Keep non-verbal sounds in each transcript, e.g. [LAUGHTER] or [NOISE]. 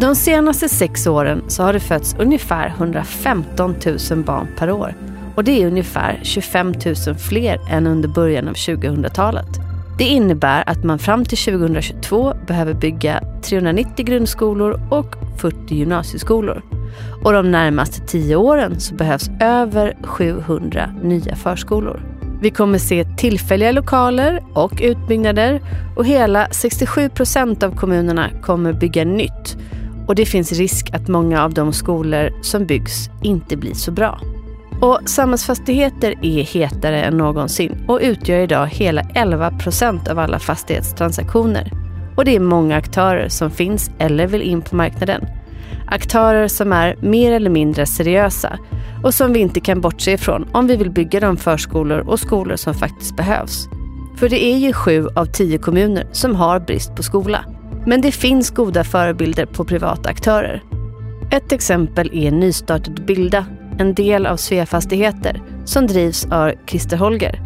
De senaste sex åren så har det fötts ungefär 115 000 barn per år. Och det är ungefär 25 000 fler än under början av 2000-talet. Det innebär att man fram till 2022 behöver bygga 390 grundskolor och 40 gymnasieskolor. Och de närmaste tio åren så behövs över 700 nya förskolor. Vi kommer se tillfälliga lokaler och utbyggnader och hela 67 procent av kommunerna kommer bygga nytt. Och det finns risk att många av de skolor som byggs inte blir så bra. Och samhällsfastigheter är hetare än någonsin och utgör idag hela 11 procent av alla fastighetstransaktioner. Och det är många aktörer som finns eller vill in på marknaden. Aktörer som är mer eller mindre seriösa och som vi inte kan bortse ifrån om vi vill bygga de förskolor och skolor som faktiskt behövs. För det är ju sju av tio kommuner som har brist på skola. Men det finns goda förebilder på privata aktörer. Ett exempel är nystartade Bilda, en del av Svea Fastigheter som drivs av Christer Holger.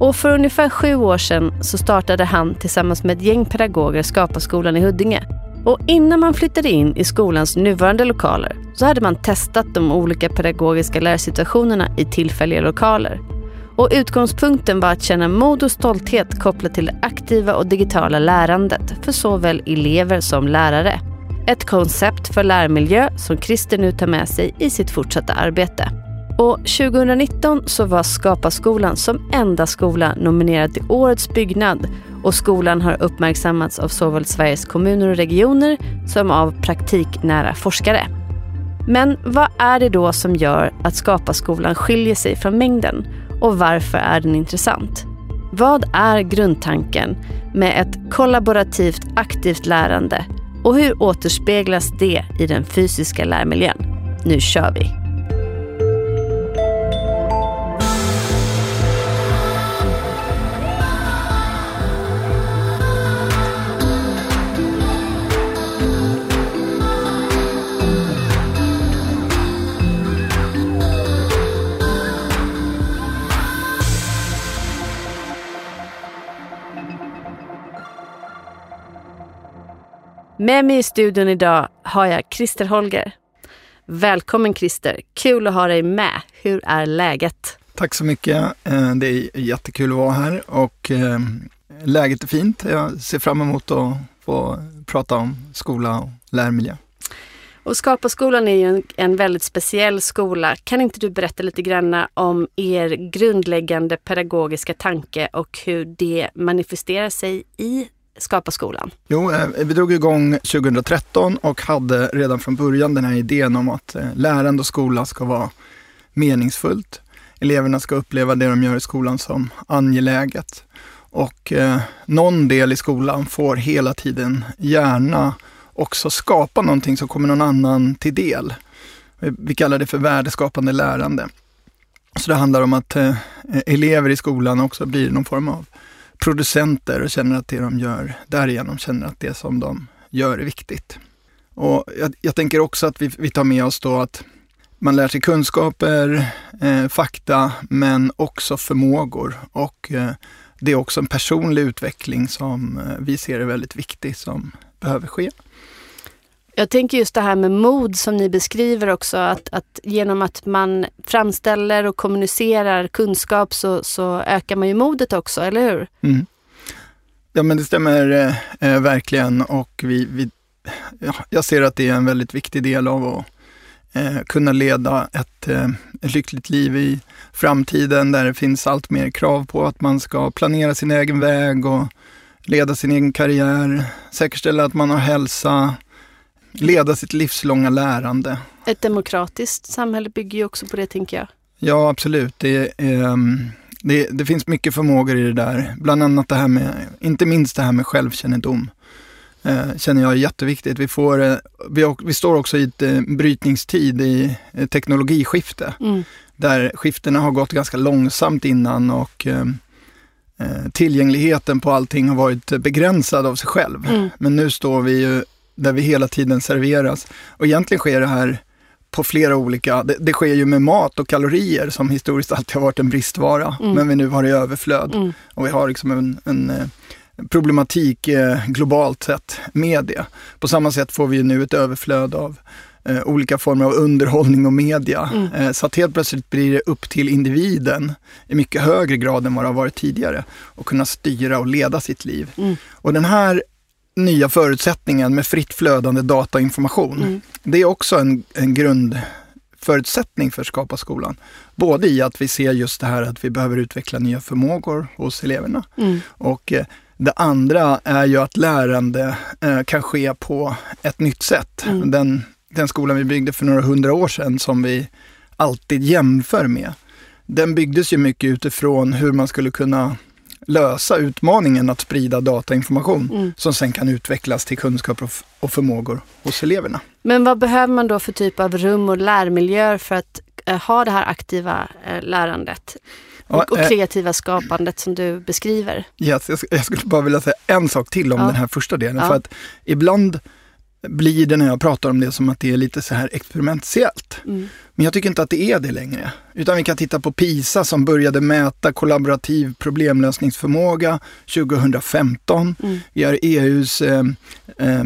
Och för ungefär sju år sedan så startade han tillsammans med ett gäng pedagoger Skaparskolan i Huddinge. Och innan man flyttade in i skolans nuvarande lokaler så hade man testat de olika pedagogiska lärsituationerna i tillfälliga lokaler. Och utgångspunkten var att känna mod och stolthet kopplat till det aktiva och digitala lärandet för såväl elever som lärare. Ett koncept för lärmiljö som Christer nu tar med sig i sitt fortsatta arbete. Och 2019 så var Skapa-skolan som enda skola nominerad till Årets byggnad och skolan har uppmärksammats av såväl Sveriges kommuner och regioner som av praktiknära forskare. Men vad är det då som gör att Skapa-skolan skiljer sig från mängden och varför är den intressant? Vad är grundtanken med ett kollaborativt aktivt lärande och hur återspeglas det i den fysiska lärmiljön? Nu kör vi! Med mig i studion idag har jag Christer Holger. Välkommen Christer, kul att ha dig med. Hur är läget? Tack så mycket. Eh, det är jättekul att vara här och eh, läget är fint. Jag ser fram emot att få prata om skola och lärmiljö. Och Skapa-skolan är ju en, en, väldigt speciell skola. Kan inte du berätta lite grann om er grundläggande pedagogiska tanke och hur det manifesterar sig i skapa skolan? Jo, eh, vi drog igång 2013 och hade redan från början den här idén om att eh, lärande och skola ska vara meningsfullt. Eleverna ska uppleva det de gör i skolan som angeläget. Och eh, någon del i skolan får hela tiden gärna också skapa någonting som kommer någon annan till del. Eh, vi kallar det för värdeskapande lärande. Så det handlar om att eh, elever i skolan också blir någon form av producenter och känner att det de gör därigenom känner att det som de gör är viktigt. Och jag, jag tänker också att vi, vi, tar med oss då att man lär sig kunskaper, eh, fakta, men också förmågor. Och eh, det är också en personlig utveckling som eh, vi ser är väldigt viktig, som behöver ske. Jag tänker just det här med mod som ni beskriver också. Att, att genom att man framställer och kommunicerar kunskap så, så ökar man ju modet också, eller hur? Mm. Ja men det stämmer eh, eh, verkligen och vi, vi ja, jag ser att det är en väldigt viktig del av att eh, kunna leda ett, eh, ett lyckligt liv i framtiden där det finns allt mer krav på att man ska planera sin egen väg och leda sin egen karriär, säkerställa att man har hälsa, leda sitt livslånga lärande. Ett demokratiskt samhälle bygger ju också på det, tänker jag. Ja, absolut. Det, eh, det, det, finns mycket förmågor i det där. Bland annat det här med, inte minst det här med självkännedom. Eh, känner jag är jätteviktigt. Vi, får, eh, vi, vi, står också i ett eh, brytningstid i teknologiskifte. Mm. Där skiftena har gått ganska långsamt innan och ehm, eh, tillgängligheten på allting har varit begränsad av sig själv. Mm. Men nu står vi ju där vi hela tiden serveras. Och egentligen sker det här på flera olika, det, det sker ju med mat och kalorier som historiskt alltid har varit en bristvara, mm. men vi nu har i överflöd. Mm. Och vi har liksom en, en, problematik eh, globalt sett med det. På samma sätt får vi nu ett överflöd av eh, olika former av underhållning och media. Mm. Eh, så att helt plötsligt blir det upp till individen i mycket högre grad än vad det har varit tidigare att kunna styra och leda sitt liv. Mm. Och den här nya förutsättningen med fritt flödande data och information, mm. det är också en, en grundförutsättning för Skapa skolan. Både i att vi ser just det här att vi behöver utveckla nya förmågor hos eleverna mm. och eh, det andra är ju att lärande eh, kan ske på ett nytt sätt. Mm. Den, den skolan vi byggde för några hundra år sedan som vi alltid jämför med, den byggdes ju mycket utifrån hur man skulle kunna lösa utmaningen att sprida datainformation mm. som sen kan utvecklas till kunskaper och förmågor hos eleverna. Men vad behöver man då för typ av rum och lärmiljöer för att eh, ha det här aktiva eh, lärandet? Och, och, eh, kreativa skapandet som du beskriver. Yes, jag, skulle bara vilja säga en sak till om ja. den här första delen. Ja. För att ibland blir det när jag pratar om det som att det är lite så här experimentellt. Mm. Men jag tycker inte att det är det längre. Utan vi kan titta på PISA som började mäta kollaborativ problemlösningsförmåga 2015. Mm. Vi har EUs eh, eh,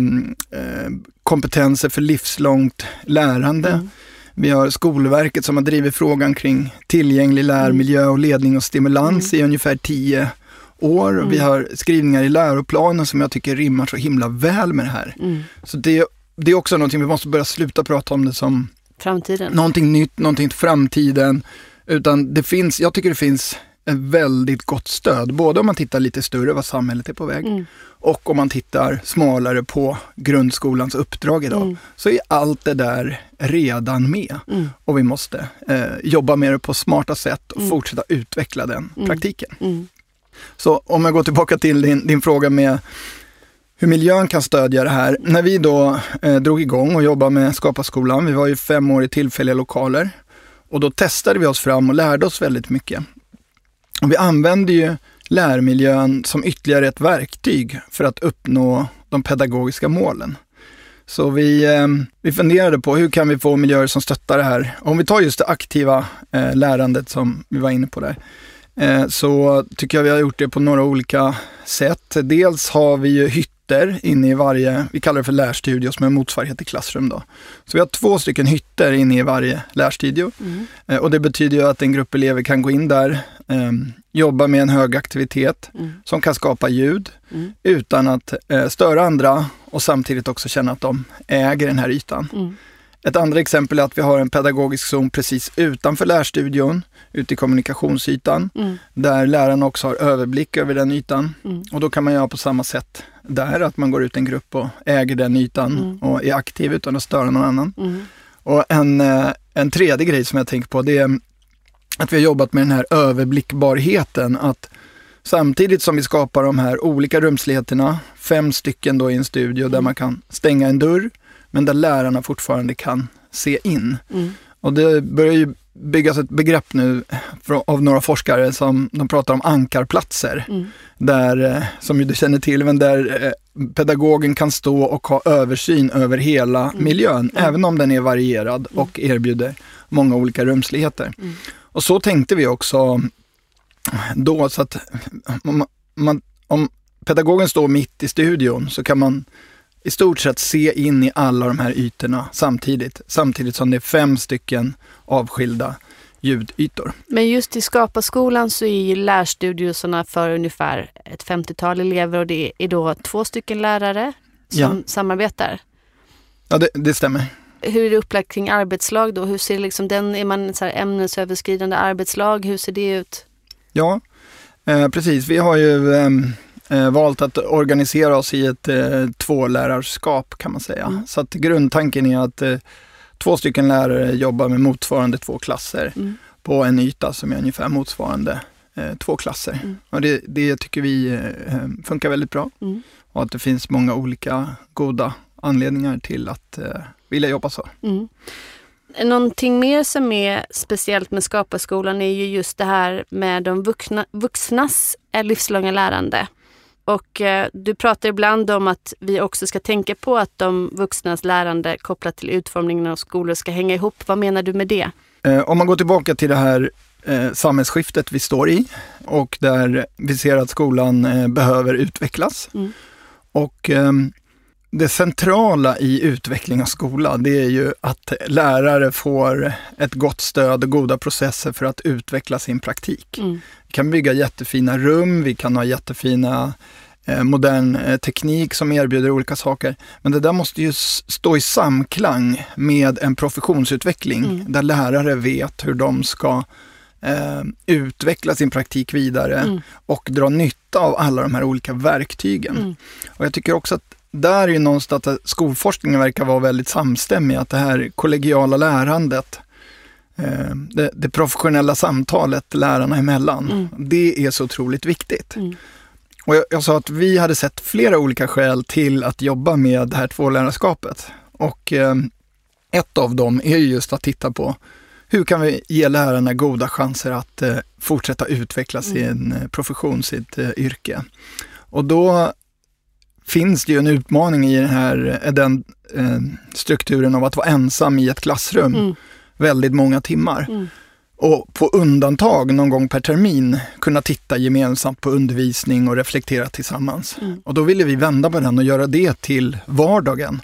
kompetenser för livslångt lärande. Mm. Vi har Skolverket som har drivit frågan kring tillgänglig lärmiljö och ledning och stimulans mm. i ungefär tio år. Mm. Vi har skrivningar i läroplanen som jag tycker rimmar så himla väl med det här. Mm. Så det, det är också någonting vi måste börja sluta prata om det som framtiden. någonting nytt, någonting till framtiden. Utan det finns, jag tycker det finns ett väldigt gott stöd. Både om man tittar lite större vad samhället är på väg mm. och om man tittar smalare på grundskolans uppdrag idag. Mm. Så är allt det där redan med mm. och vi måste eh, jobba med det på smarta sätt och mm. fortsätta utveckla den mm. praktiken. Så om jag går tillbaka till din, din fråga med hur miljön kan stödja det här. När vi då eh, drog igång och jobbade med Skapa skolan, vi var ju fem år i tillfälliga lokaler och då testade vi oss fram och lärde oss väldigt mycket. Och vi använde ju lärmiljön som ytterligare ett verktyg för att uppnå de pedagogiska målen. Så vi, eh, vi funderade på hur kan vi få miljöer som stöttar det här. Om vi tar just det aktiva eh, lärandet som vi var inne på där, så tycker jag vi har gjort det på några olika sätt. Dels har vi ju hytt hytter inne i varje, vi kallar det för lärstudio som är motsvarighet till klassrum. Då. Så vi har två stycken hytter inne i varje lärstudio. Mm. Eh, och det betyder ju att en grupp elever kan gå in där, eh, jobba med en hög aktivitet mm. som kan skapa ljud mm. utan att eh, störa andra och samtidigt också känna att de äger den här ytan. Ett andra exempel är att vi har en pedagogisk zon precis utanför lärstudion, ute i kommunikationsytan, mm. där lärarna också har överblick över den ytan. Mm. Och då kan man göra på samma sätt där, att man går ut en grupp och äger den ytan mm. och är aktiv utan att störa någon annan. Mm. Och en, eh, en tredje grej som jag tänker på, det är att vi har jobbat med den här överblickbarheten. Att samtidigt som vi skapar de här olika rumsligheterna, fem stycken då i en studio där mm. man kan stänga en dörr, men där lärarna fortfarande kan se in. Mm. Och det börjar ju byggas ett begrepp nu av några forskare som de pratar om ankarplatser. Mm. Där, eh, som du känner till, men där eh, pedagogen kan stå och ha översyn över hela mm. miljön, mm. även om den är varierad mm. och erbjuder många olika rumsligheter. Mm. Och så tänkte vi också då, så att man, man, om pedagogen står mitt i studion så kan man i stort sett se in i alla de här ytorna samtidigt. Samtidigt som det är fem stycken avskilda ljudytor. Men just i Skapa-skolan så är ju lärstudiosarna för ungefär ett 50-tal elever och det är då två stycken lärare som ja. samarbetar. Ja, det, det, stämmer. Hur är det upplagt kring arbetslag då? Hur ser liksom den, är man så ämnesöverskridande arbetslag? Hur ser det ut? Ja, eh, precis. Vi har ju eh, eh, valt att organisera oss i ett eh, tvålärarskap kan man säga. Mm. Så att grundtanken är att eh, två stycken lärare jobbar med motsvarande två klasser mm. på en yta som är ungefär motsvarande eh, två klasser. Mm. Och det, det, tycker vi eh, funkar väldigt bra. Mm. Och att det finns många olika goda anledningar till att eh, vilja jobba så. Mm. Någonting mer som är speciellt med Skaparskolan är ju just det här med de vuxna, vuxnas livslånga lärande. Och eh, du pratar ibland om att vi också ska tänka på att de vuxnas lärande kopplat till utformningen av skolor ska hänga ihop. Vad menar du med det? Eh, om man går tillbaka till det här eh, samhällsskiftet vi står i och där vi ser att skolan eh, behöver utvecklas. Mm. Och eh, det centrala i utveckling av skola, det är ju att lärare får ett gott stöd och goda processer för att utveckla sin praktik. Mm. Vi kan bygga jättefina rum, vi kan ha jättefina eh, modern eh, teknik som erbjuder olika saker. Men det där måste ju stå i samklang med en professionsutveckling Mm. där lärare vet hur de ska eh, utveckla sin praktik vidare Mm. och dra nytta av alla de här olika verktygen. Mm. Och jag tycker också att där är ju någonstans att skolforskningen verkar vara väldigt samstämmig, att det här kollegiala lärandet, eh, det, det professionella samtalet lärarna emellan, Mm. det är så otroligt viktigt. Mm. Och jag, jag sa att vi hade sett flera olika skäl till att jobba med det här tvålärarskapet. Och eh, ett av dem är ju just att titta på hur kan vi ge lärarna goda chanser att eh, fortsätta utveckla sin eh, profession, sitt eh, yrke. Och då finns det ju en utmaning i den här eh, den, eh, strukturen av att vara ensam i ett klassrum Mm. väldigt många timmar. Mm. Och på undantag någon gång per termin kunna titta gemensamt på undervisning och reflektera tillsammans. Mm. Och då ville vi vända på den och göra det till vardagen.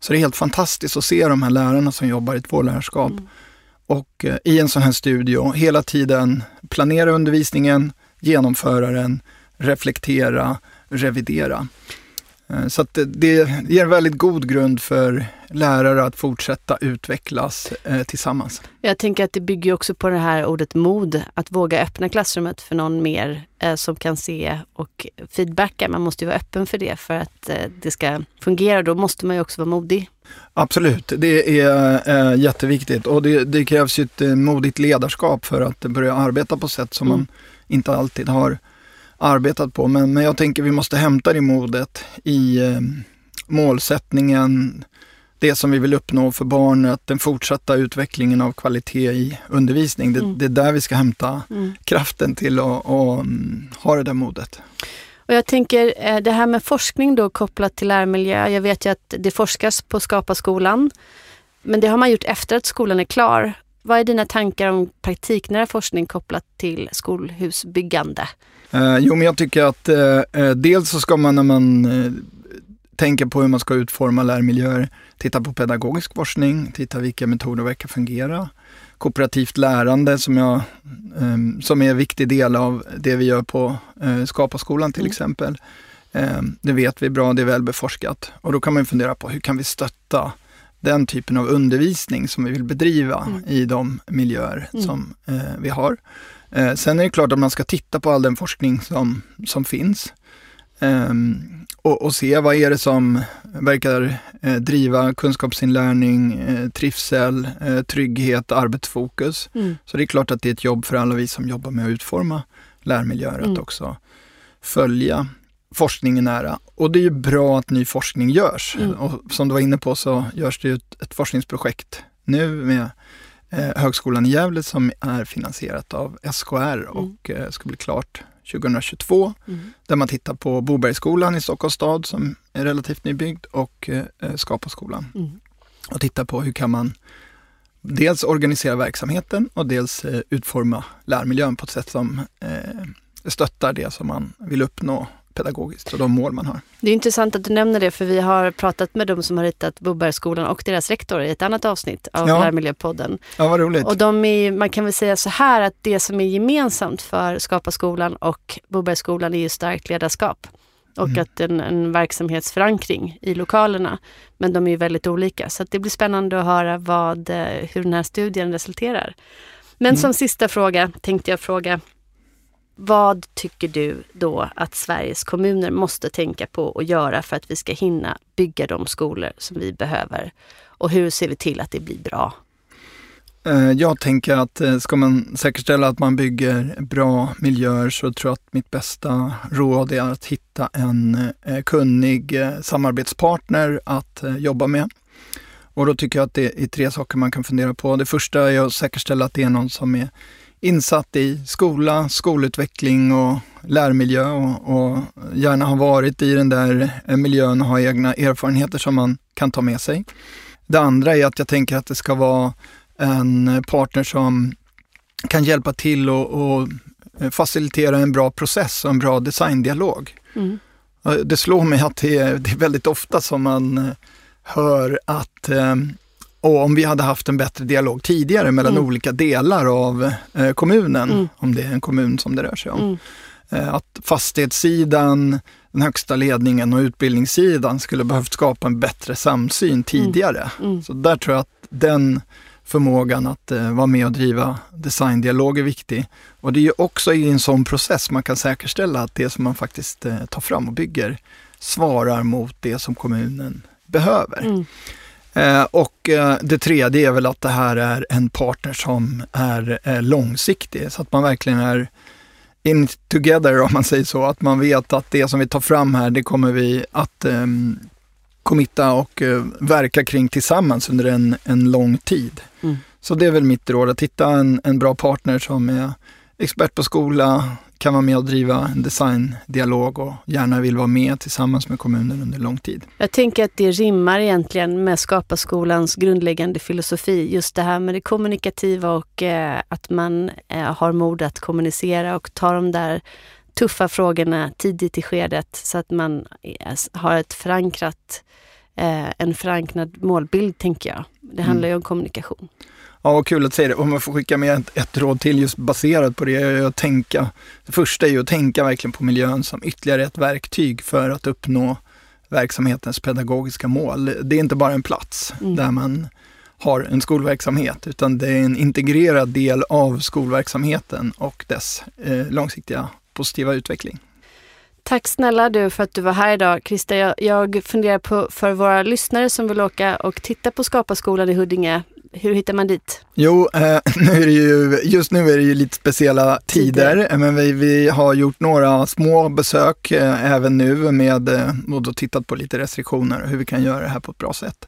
Så det är helt fantastiskt att se de här lärarna som jobbar i tvålärarskap Mm. och eh, i en sån här studio hela tiden planera undervisningen, genomföra den, reflektera, revidera. Eh, Så att det, ger en väldigt god grund för lärare att fortsätta utvecklas eh, tillsammans. Jag tänker att det bygger också på det här ordet mod, att våga öppna klassrummet för någon mer eh, som kan se och feedbacka. Man måste ju vara öppen för det för att det ska fungera. Då måste man ju också vara modig. Absolut, det är jätteviktigt och det, det krävs ju ett modigt ledarskap för att börja arbeta på sätt som Mm. man inte alltid har arbetat på. Men, men jag tänker vi måste hämta det modet i eh, målsättningen, det som vi vill uppnå för barnet, den fortsatta utvecklingen av kvalitet i undervisning. Det, Mm. det är där vi ska hämta Mm. kraften till att och, mm, ha det där modet. Och jag tänker eh, det här med forskning då kopplat till lärmiljö. Jag vet ju att det forskas på Skapa skolan. Men det har man gjort efter att skolan är klar. Vad är dina tankar om praktiknära forskning kopplat till skolhusbyggande? Eh, jo, men jag tycker att eh, eh, dels så ska man när man eh, tänker på hur man ska utforma lärmiljöer, titta på pedagogisk forskning, titta vilka metoder verkar fungera. Kooperativt lärande som, jag, eh, som är en viktig del av det vi gör på eh, Skapa-skolan till Mm. exempel. Eh, det vet vi bra, det är väl beforskat. Och då kan man fundera på hur kan vi stötta den typen av undervisning som vi vill bedriva Mm. i de miljöer Mm. som eh, vi har. Eh, sen är det klart att man ska titta på all den forskning som, som finns ehm, och, och se vad är det som verkar eh, driva kunskapsinlärning, eh, trivsel, eh, trygghet, arbetsfokus. Mm. Så det är klart att det är ett jobb för alla vi som jobbar med att utforma lärmiljöer Mm. att också följa forskningen nära. Och det är ju bra att ny forskning görs. Mm. Och som du var inne på så görs det ju ett, ett forskningsprojekt nu med eh, Högskolan i Gävle som är finansierat av SKR och eh, ska bli klart 2022. Mm. Där man tittar på Bobergsskolan i Stockholms stad som är relativt nybyggd och eh, Skapaskolan. Mm. Och tittar på hur kan man dels organisera verksamheten och dels eh, utforma lärmiljön på ett sätt som eh, stöttar det som man vill uppnå pedagogiskt och de mål man har. Det är intressant att du nämner det för vi har pratat med de som har ritat Bobergsskolan och deras rektor i ett annat avsnitt av Ja. Lärmiljöpodden. Ja, vad roligt. Och de är, man kan väl säga så här att det som är gemensamt för Skapa skolan och Bobergsskolan är ju starkt ledarskap. Och Mm. att en, en verksamhetsförankring i lokalerna. Men de är ju väldigt olika. Så det blir spännande att höra vad, eh, hur den här studien resulterar. Men Mm. som sista fråga tänkte jag fråga. Vad tycker du då att Sveriges kommuner måste tänka på och göra för att vi ska hinna bygga de skolor som vi behöver? Och hur ser vi till att det blir bra? Eh, jag tänker att eh, ska man säkerställa att man bygger bra miljöer så tror jag att mitt bästa råd är att hitta en eh, kunnig samarbetspartner att jobba med. Och då tycker jag att det är tre saker man kan fundera på. Det första är att säkerställa att det är någon som är insatt i skola, skolutveckling och lärmiljö och, och gärna har varit i den där eh, miljön och har egna erfarenheter som man kan ta med sig. Det andra är att jag tänker att det ska vara en partner som kan hjälpa till och, och facilitera en bra process och en bra designdialog. Mm. Det slår mig att det är, det är, väldigt ofta som man hör att och om vi hade haft en bättre dialog tidigare mellan mm. olika delar av eh, kommunen, mm. om det är en kommun som det rör sig om. Mm. Eh, att fastighetssidan, den högsta ledningen och utbildningssidan skulle behövt skapa en bättre samsyn tidigare. Mm. Mm. Så där tror jag att den förmågan att eh, vara med och driva designdialog är viktig. Och det är ju också i en sån process man kan säkerställa att det som man faktiskt eh, tar fram och bygger svarar mot det som kommunen behöver. Eh, och eh, det tredje är väl att det här är en partner som är eh, långsiktig, så att man verkligen är in together om man säger så. Att man vet att det som vi tar fram här, det kommer vi att eh, committa och eh, verka kring tillsammans under en, en lång tid. Mm. Så det är väl mitt råd, att hitta en, en bra partner som är expert på skola, kan vara med och driva en designdialog och gärna vill vara med tillsammans med kommunen under lång tid. Jag tänker att det rimmar egentligen med Skapa skolans grundläggande filosofi. Just det här med det kommunikativa och eh, att man eh, har mod att kommunicera och ta de där tuffa frågorna tidigt i skedet så att man eh, har ett förankrat, en förankrad målbild, tänker jag. Det handlar mm. ju om kommunikation. Ja, vad kul att säga det. Om jag får skicka med ett, ett råd till just baserat på det, är att tänka. Det första är ju att tänka verkligen på miljön som ytterligare ett verktyg för att uppnå verksamhetens pedagogiska mål. Det är inte bara en plats mm. där man har en skolverksamhet, utan det är en integrerad del av skolverksamheten och dess eh, långsiktiga positiva utveckling. Tack snälla du för att du var här idag Christer. Jag, jag funderar på för våra lyssnare som vill åka och titta på Skapa skolan i Huddinge hur hittar man dit? Jo, eh, [LAUGHS] nu är det ju, just nu är det ju lite speciella tider, tider. men vi, vi har gjort några små besök eh, även nu med, eh, och då tittat på lite restriktioner och hur vi kan göra det här på ett bra sätt.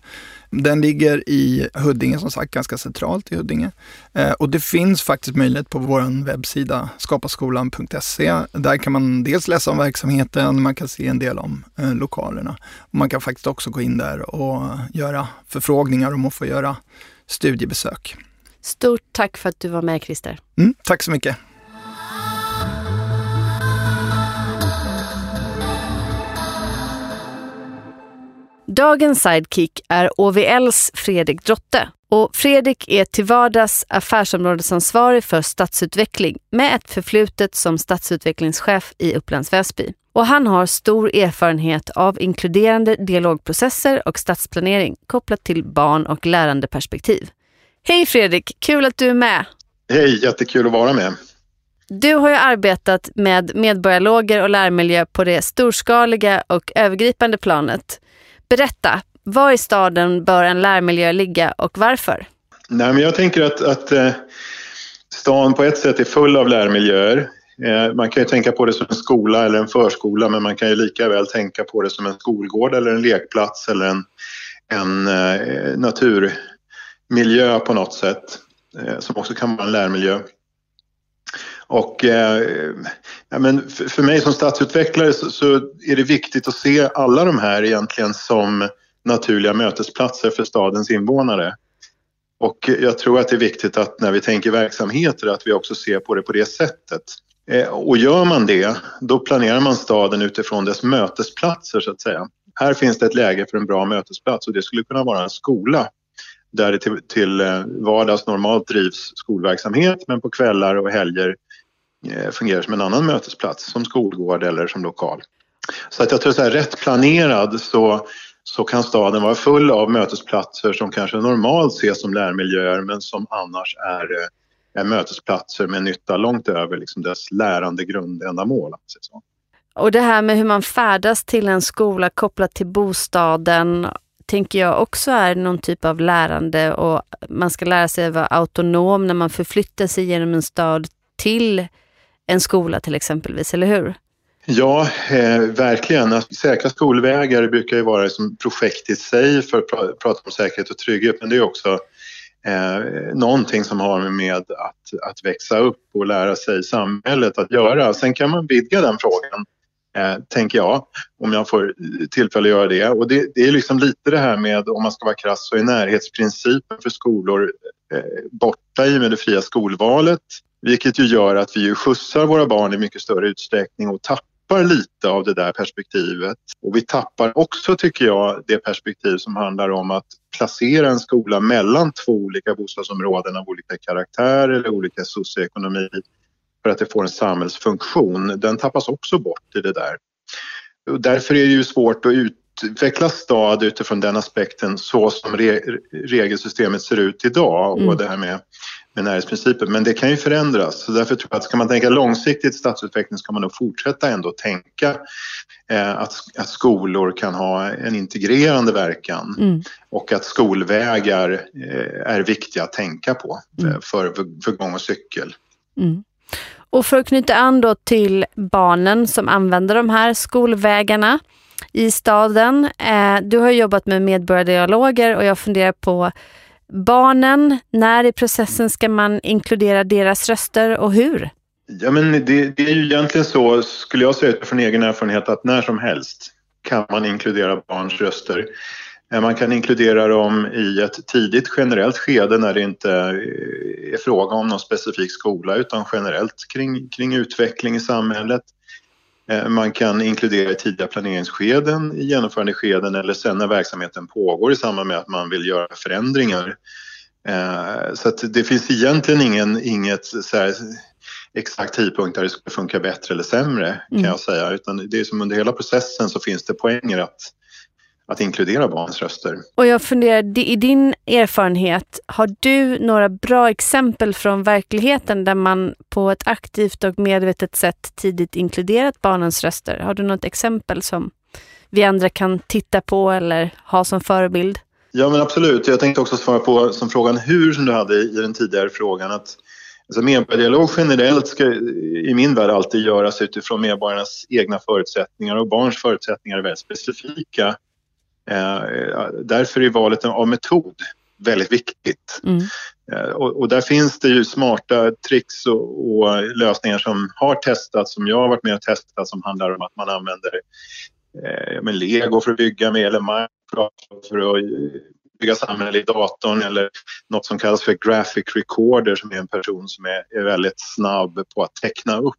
Den ligger i Huddinge, som sagt ganska centralt i Huddinge. Eh, och det finns faktiskt möjlighet på vår webbsida skapaskolan.se. Där kan man dels läsa om verksamheten, man kan se en del om eh, lokalerna. Och man kan faktiskt också gå in där och göra förfrågningar om att få göra studiebesök. Stort tack för att du var med Christer. Mm, tack så mycket. Dagens sidekick är OVLs Fredrik Drotte. Och Fredrik är till vardags affärsområdesansvarig för stadsutveckling med ett förflutet som stadsutvecklingschef i Upplands Väsby. Och han har stor erfarenhet av inkluderande dialogprocesser och stadsplanering kopplat till barn och lärandeperspektiv. Hej Fredrik, kul att du är med! Hej, jättekul att vara med. Du har ju arbetat med medborgarloger och lärmiljö på det storskaliga och övergripande planet. Berätta, var i staden bör en lärmiljö ligga och varför? Nej, men jag tänker att, att eh, stan på ett sätt är full av lärmiljöer. Eh, man kan ju tänka på det som en skola eller en förskola men man kan ju lika väl tänka på det som en skolgård eller en lekplats eller en, en eh, naturmiljö på något sätt eh, som också kan vara en lärmiljö. Och eh, ja, men för, för, mig som stadsutvecklare så, så, är det viktigt att se alla de här egentligen som naturliga mötesplatser för stadens invånare. Och jag tror att det är viktigt att när vi tänker verksamheter att vi också ser på det på det sättet. Eh, och gör man det, då planerar man staden utifrån dess mötesplatser så att säga. Här finns det ett läge för en bra mötesplats och det skulle kunna vara en skola där det till, till eh, vardags normalt drivs skolverksamhet men på kvällar och helger eh, fungerar som en annan mötesplats som skolgård eller som lokal. Så att jag tror att rätt planerad så, så kan staden vara full av mötesplatser som kanske normalt ses som lärmiljöer men som annars är är mötesplatser med nytta långt över liksom dess lärande grundändamål. Så. Och det här med hur man färdas till en skola kopplat till bostaden tänker jag också är någon typ av lärande och man ska lära sig att vara autonom när man förflyttar sig genom en stad till en skola till exempelvis, eller hur? Ja, eh, verkligen. Att säkra skolvägar brukar ju vara som projekt i sig för att prata om säkerhet och trygghet men det är också eh, någonting som har med att, att växa upp och lära sig samhället att göra. Sen kan man vidga den frågan, eh, tänker jag, om jag får tillfälle att göra det. Och det, det, är liksom lite det här med, om man ska vara krass, så är närhetsprincipen för skolor eh, borta i och med det fria skolvalet. Vilket ju gör att vi ju skjutsar våra barn i mycket större utsträckning och tappar lite av det där perspektivet. Och vi tappar också, tycker jag, det perspektiv som handlar om att placera en skola mellan två olika bostadsområden av olika karaktär eller olika socioekonomi för att det får en samhällsfunktion. Den tappas också bort i det där. Därför är det ju svårt att utveckla stad utifrån den aspekten så som re regelsystemet ser ut idag mm. och det här med, med närhetsprincipen. Men det kan ju förändras. Så därför tror jag att ska man tänka långsiktigt stadsutveckling ska man nog fortsätta ändå tänka eh, att, att skolor kan ha en integrerande verkan mm. och att skolvägar eh, är viktiga att tänka på mm. för, för, för gång och cykel. Mm. Och för att knyta an då till barnen som använder de här skolvägarna i staden. Eh, du har jobbat med medborgardialoger och jag funderar på barnen. När i processen ska man inkludera deras röster och hur? Ja, men det, det är ju egentligen så, skulle jag säga utifrån egen erfarenhet, att när som helst kan man inkludera barns röster. Eh, man kan inkludera dem i ett tidigt generellt skede när det inte eh, är fråga om någon specifik skola utan generellt kring, kring utveckling i samhället. Eh, man kan inkludera i tidiga planeringsskeden, i genomförandeskeden eller sen när verksamheten pågår i samband med att man vill göra förändringar. Eh, så det finns egentligen ingen, inget exakt tidpunkt där det ska funka bättre eller sämre kan mm. jag säga utan det är som under hela processen så finns det poänger att att inkludera barns röster. Och jag funderar, i din erfarenhet, har du några bra exempel från verkligheten där man på ett aktivt och medvetet sätt tidigt inkluderat barnens röster? Har du något exempel som vi andra kan titta på eller ha som förebild? Ja men absolut, jag tänkte också svara på som frågan hur som du hade i den tidigare frågan. Att Alltså medborgardialog generellt ska i min värld alltid göras utifrån medborgarnas egna förutsättningar och barns förutsättningar är väldigt specifika. Eh, därför är valet av metod väldigt viktigt. Mm. Eh, och, och, där finns det ju smarta tricks och, och, lösningar som har testats, som jag har varit med och testat som handlar om att man använder eh, med lego för att bygga med eller Minecraft för att bygga samhälle i datorn eller något som kallas för graphic recorder som är en person som är, är väldigt snabb på att teckna upp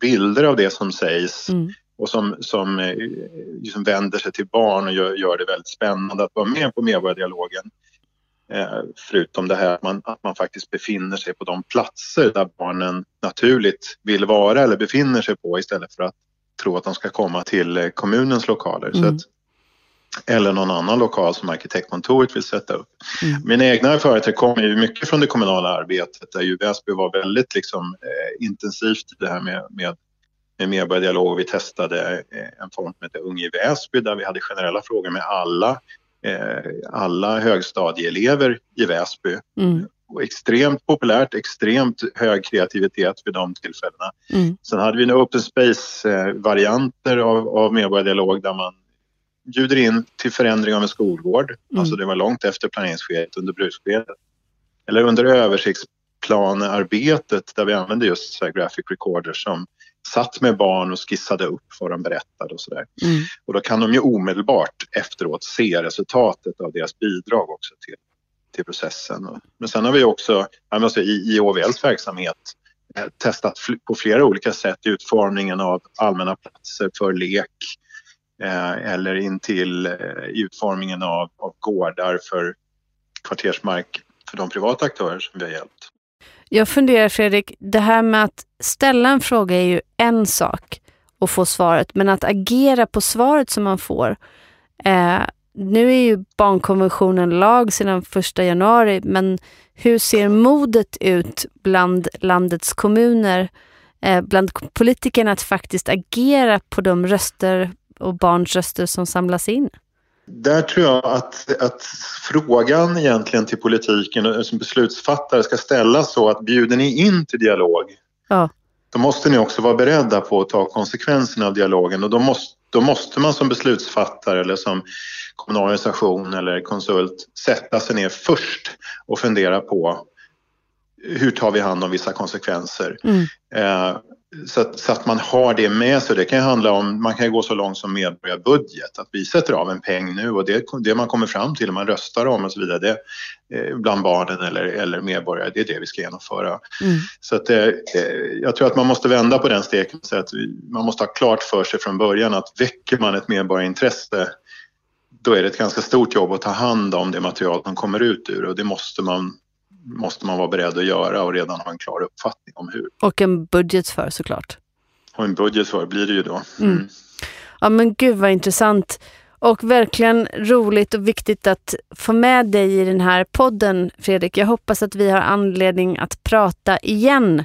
bilder av det som sägs mm och som, som eh, liksom vänder sig till barn och gör, gör, det väldigt spännande att vara med på medborgardialogen. Eh, förutom det här att man, att man faktiskt befinner sig på de platser där barnen naturligt vill vara eller befinner sig på istället för att tro att de ska komma till eh, kommunens lokaler. Mm. Så att, eller någon annan lokal som arkitektkontoret vill sätta upp. Mm. Mina egna erfarenheter kommer ju mycket från det kommunala arbetet där ju Väsby var väldigt liksom, eh, intensivt i det här med, med med medborgardialog. Vi testade eh, en form som heter Ung i Väsby där vi hade generella frågor med alla, eh, alla högstadieelever i Väsby. Mm. Och extremt populärt, extremt hög kreativitet vid de tillfällena. Mm. Sen hade vi en open space-varianter av, av medborgardialog där man bjuder in till förändring av en skolgård. Mm. Alltså det var långt efter planeringsskedet, under bruksskedet. Eller under översiktsplanearbetet där vi använde just så graphic recorders som satt med barn och skissade upp vad de berättade och sådär. Mm. Och då kan de ju omedelbart efteråt se resultatet av deras bidrag också till, till processen. Men sen har vi också alltså i, i OVLs verksamhet eh, testat på flera olika sätt utformningen av allmänna platser för lek eh, eller intill eh, utformningen av, av gårdar för kvartersmark för de privata aktörer som vi har hjälpt. Jag funderar Fredrik, det här med att ställa en fråga är ju en sak och få svaret, men att agera på svaret som man får. Eh, nu är ju barnkonventionen lag sedan första januari, men hur ser modet ut bland landets kommuner, eh, bland politikerna att faktiskt agera på de röster och barns röster som samlas in? Där tror jag att, att frågan egentligen till politiken och som beslutsfattare ska ställas så att bjuder ni in till dialog ja. då måste ni också vara beredda på att ta konsekvenserna av dialogen och då måste, då måste man som beslutsfattare eller som kommunal organisation eller konsult sätta sig ner först och fundera på hur tar vi hand om vissa konsekvenser? Mm. Eh, så att, så att, man har det med sig. Det kan handla om, man kan gå så långt som medborgarbudget, att vi sätter av en peng nu och det, det man kommer fram till, man röstar om och så vidare, det, eh, bland barnen eller, eller medborgare, det är det vi ska genomföra. Mm. Så att, eh, jag tror att man måste vända på den steken så att man måste ha klart för sig från början att väcker man ett medborgarintresse då är det ett ganska stort jobb att ta hand om det material som kommer ut ur och det måste man måste man vara beredd att göra och redan ha en klar uppfattning om hur. Och en budget för såklart. Och en budget för blir det ju då. Mm. Mm. Ja men gud vad intressant. Och verkligen roligt och viktigt att få med dig i den här podden, Fredrik. Jag hoppas att vi har anledning att prata igen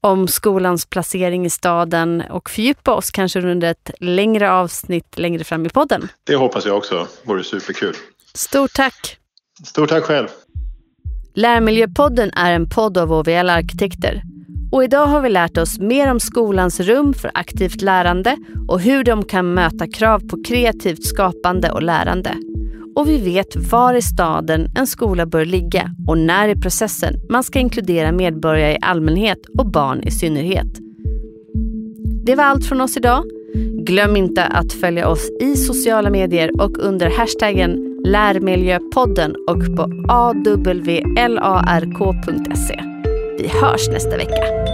om skolans placering i staden och fördjupa oss kanske under ett längre avsnitt längre fram i podden. Det hoppas jag också. vore superkul. Stort tack! Stort tack själv! Lärmiljöpodden är en podd av OVL Arkitekter. Och idag har vi lärt oss mer om skolans rum för aktivt lärande och hur de kan möta krav på kreativt skapande och lärande. Och vi vet var i staden en skola bör ligga och när i processen man ska inkludera medborgare i allmänhet och barn i synnerhet. Det var allt från oss idag. Glöm inte att följa oss i sociala medier och under hashtaggen Lärmiljöpodden och på awlark.se. Vi hörs nästa vecka.